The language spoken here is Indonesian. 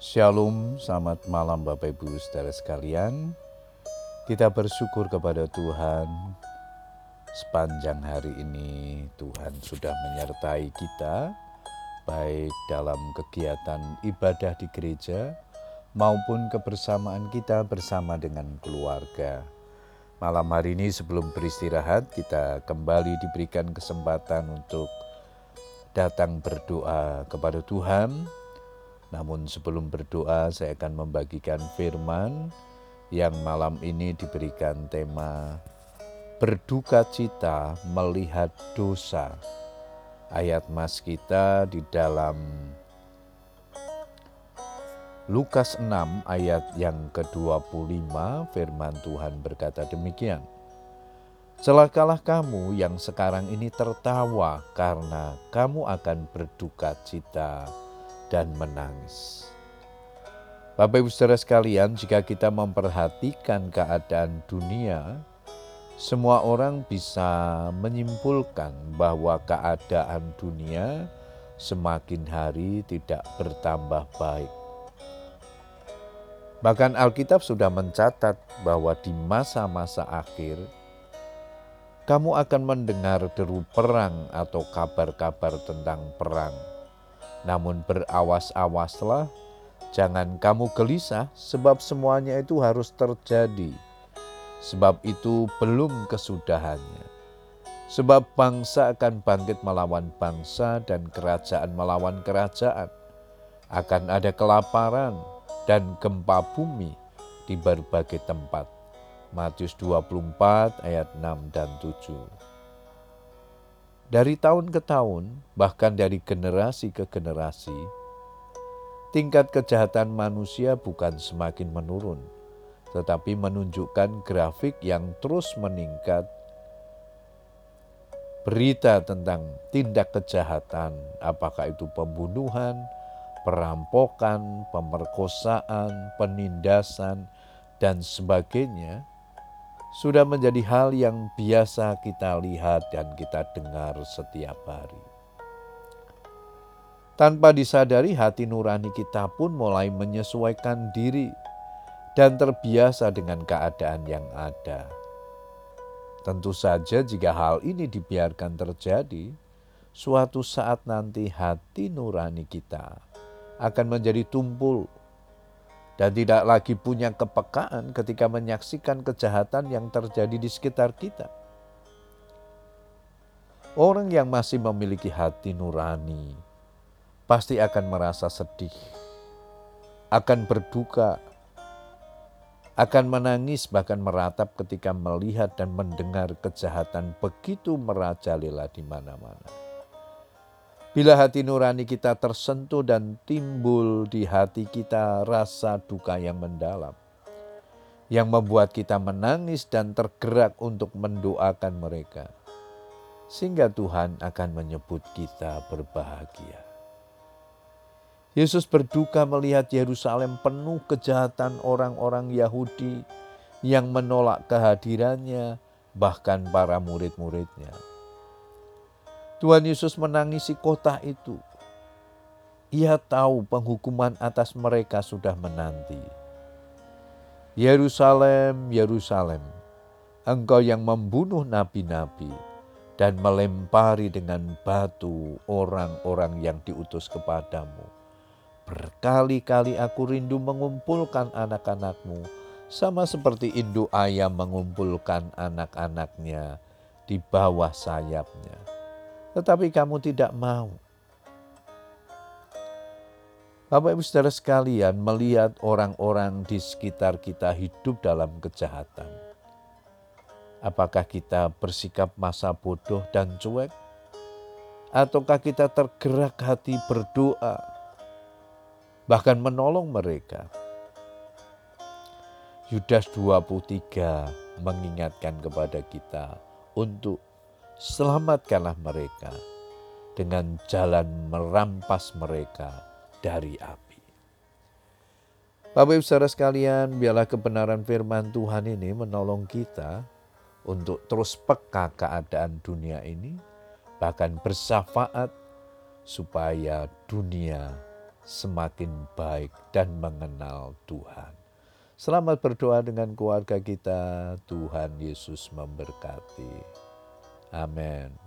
Shalom, selamat malam Bapak Ibu saudara sekalian. Kita bersyukur kepada Tuhan sepanjang hari ini Tuhan sudah menyertai kita baik dalam kegiatan ibadah di gereja maupun kebersamaan kita bersama dengan keluarga. Malam hari ini sebelum beristirahat kita kembali diberikan kesempatan untuk datang berdoa kepada Tuhan namun sebelum berdoa saya akan membagikan firman yang malam ini diberikan tema berduka cita melihat dosa. Ayat mas kita di dalam Lukas 6 ayat yang ke-25 firman Tuhan berkata demikian. Celakalah kamu yang sekarang ini tertawa karena kamu akan berduka cita dan menangis. Bapak Ibu Saudara sekalian, jika kita memperhatikan keadaan dunia, semua orang bisa menyimpulkan bahwa keadaan dunia semakin hari tidak bertambah baik. Bahkan Alkitab sudah mencatat bahwa di masa-masa akhir, kamu akan mendengar deru perang atau kabar-kabar tentang perang namun berawas-awaslah, jangan kamu gelisah, sebab semuanya itu harus terjadi. Sebab itu belum kesudahannya. Sebab bangsa akan bangkit melawan bangsa dan kerajaan melawan kerajaan. Akan ada kelaparan dan gempa bumi di berbagai tempat. Matius 24 ayat 6 dan 7. Dari tahun ke tahun, bahkan dari generasi ke generasi, tingkat kejahatan manusia bukan semakin menurun, tetapi menunjukkan grafik yang terus meningkat. Berita tentang tindak kejahatan, apakah itu pembunuhan, perampokan, pemerkosaan, penindasan, dan sebagainya, sudah menjadi hal yang biasa kita lihat dan kita dengar setiap hari. Tanpa disadari, hati nurani kita pun mulai menyesuaikan diri dan terbiasa dengan keadaan yang ada. Tentu saja, jika hal ini dibiarkan terjadi, suatu saat nanti hati nurani kita akan menjadi tumpul dan tidak lagi punya kepekaan ketika menyaksikan kejahatan yang terjadi di sekitar kita. Orang yang masih memiliki hati nurani pasti akan merasa sedih, akan berduka, akan menangis, bahkan meratap ketika melihat dan mendengar kejahatan begitu merajalela di mana-mana. Bila hati nurani kita tersentuh dan timbul di hati kita rasa duka yang mendalam, yang membuat kita menangis dan tergerak untuk mendoakan mereka, sehingga Tuhan akan menyebut kita berbahagia. Yesus berduka melihat Yerusalem penuh kejahatan orang-orang Yahudi yang menolak kehadirannya, bahkan para murid-muridnya Tuhan Yesus menangisi kota itu. Ia tahu penghukuman atas mereka sudah menanti. Yerusalem, Yerusalem, engkau yang membunuh nabi-nabi dan melempari dengan batu orang-orang yang diutus kepadamu. Berkali-kali aku rindu mengumpulkan anak-anakmu, sama seperti induk ayam mengumpulkan anak-anaknya di bawah sayapnya tetapi kamu tidak mau. Bapak Ibu Saudara sekalian melihat orang-orang di sekitar kita hidup dalam kejahatan. Apakah kita bersikap masa bodoh dan cuek? Ataukah kita tergerak hati berdoa, bahkan menolong mereka? Yudas 23 mengingatkan kepada kita untuk selamatkanlah mereka dengan jalan merampas mereka dari api. Bapak Ibu saudara sekalian, biarlah kebenaran firman Tuhan ini menolong kita untuk terus peka keadaan dunia ini, bahkan bersafaat supaya dunia semakin baik dan mengenal Tuhan. Selamat berdoa dengan keluarga kita. Tuhan Yesus memberkati. Amen.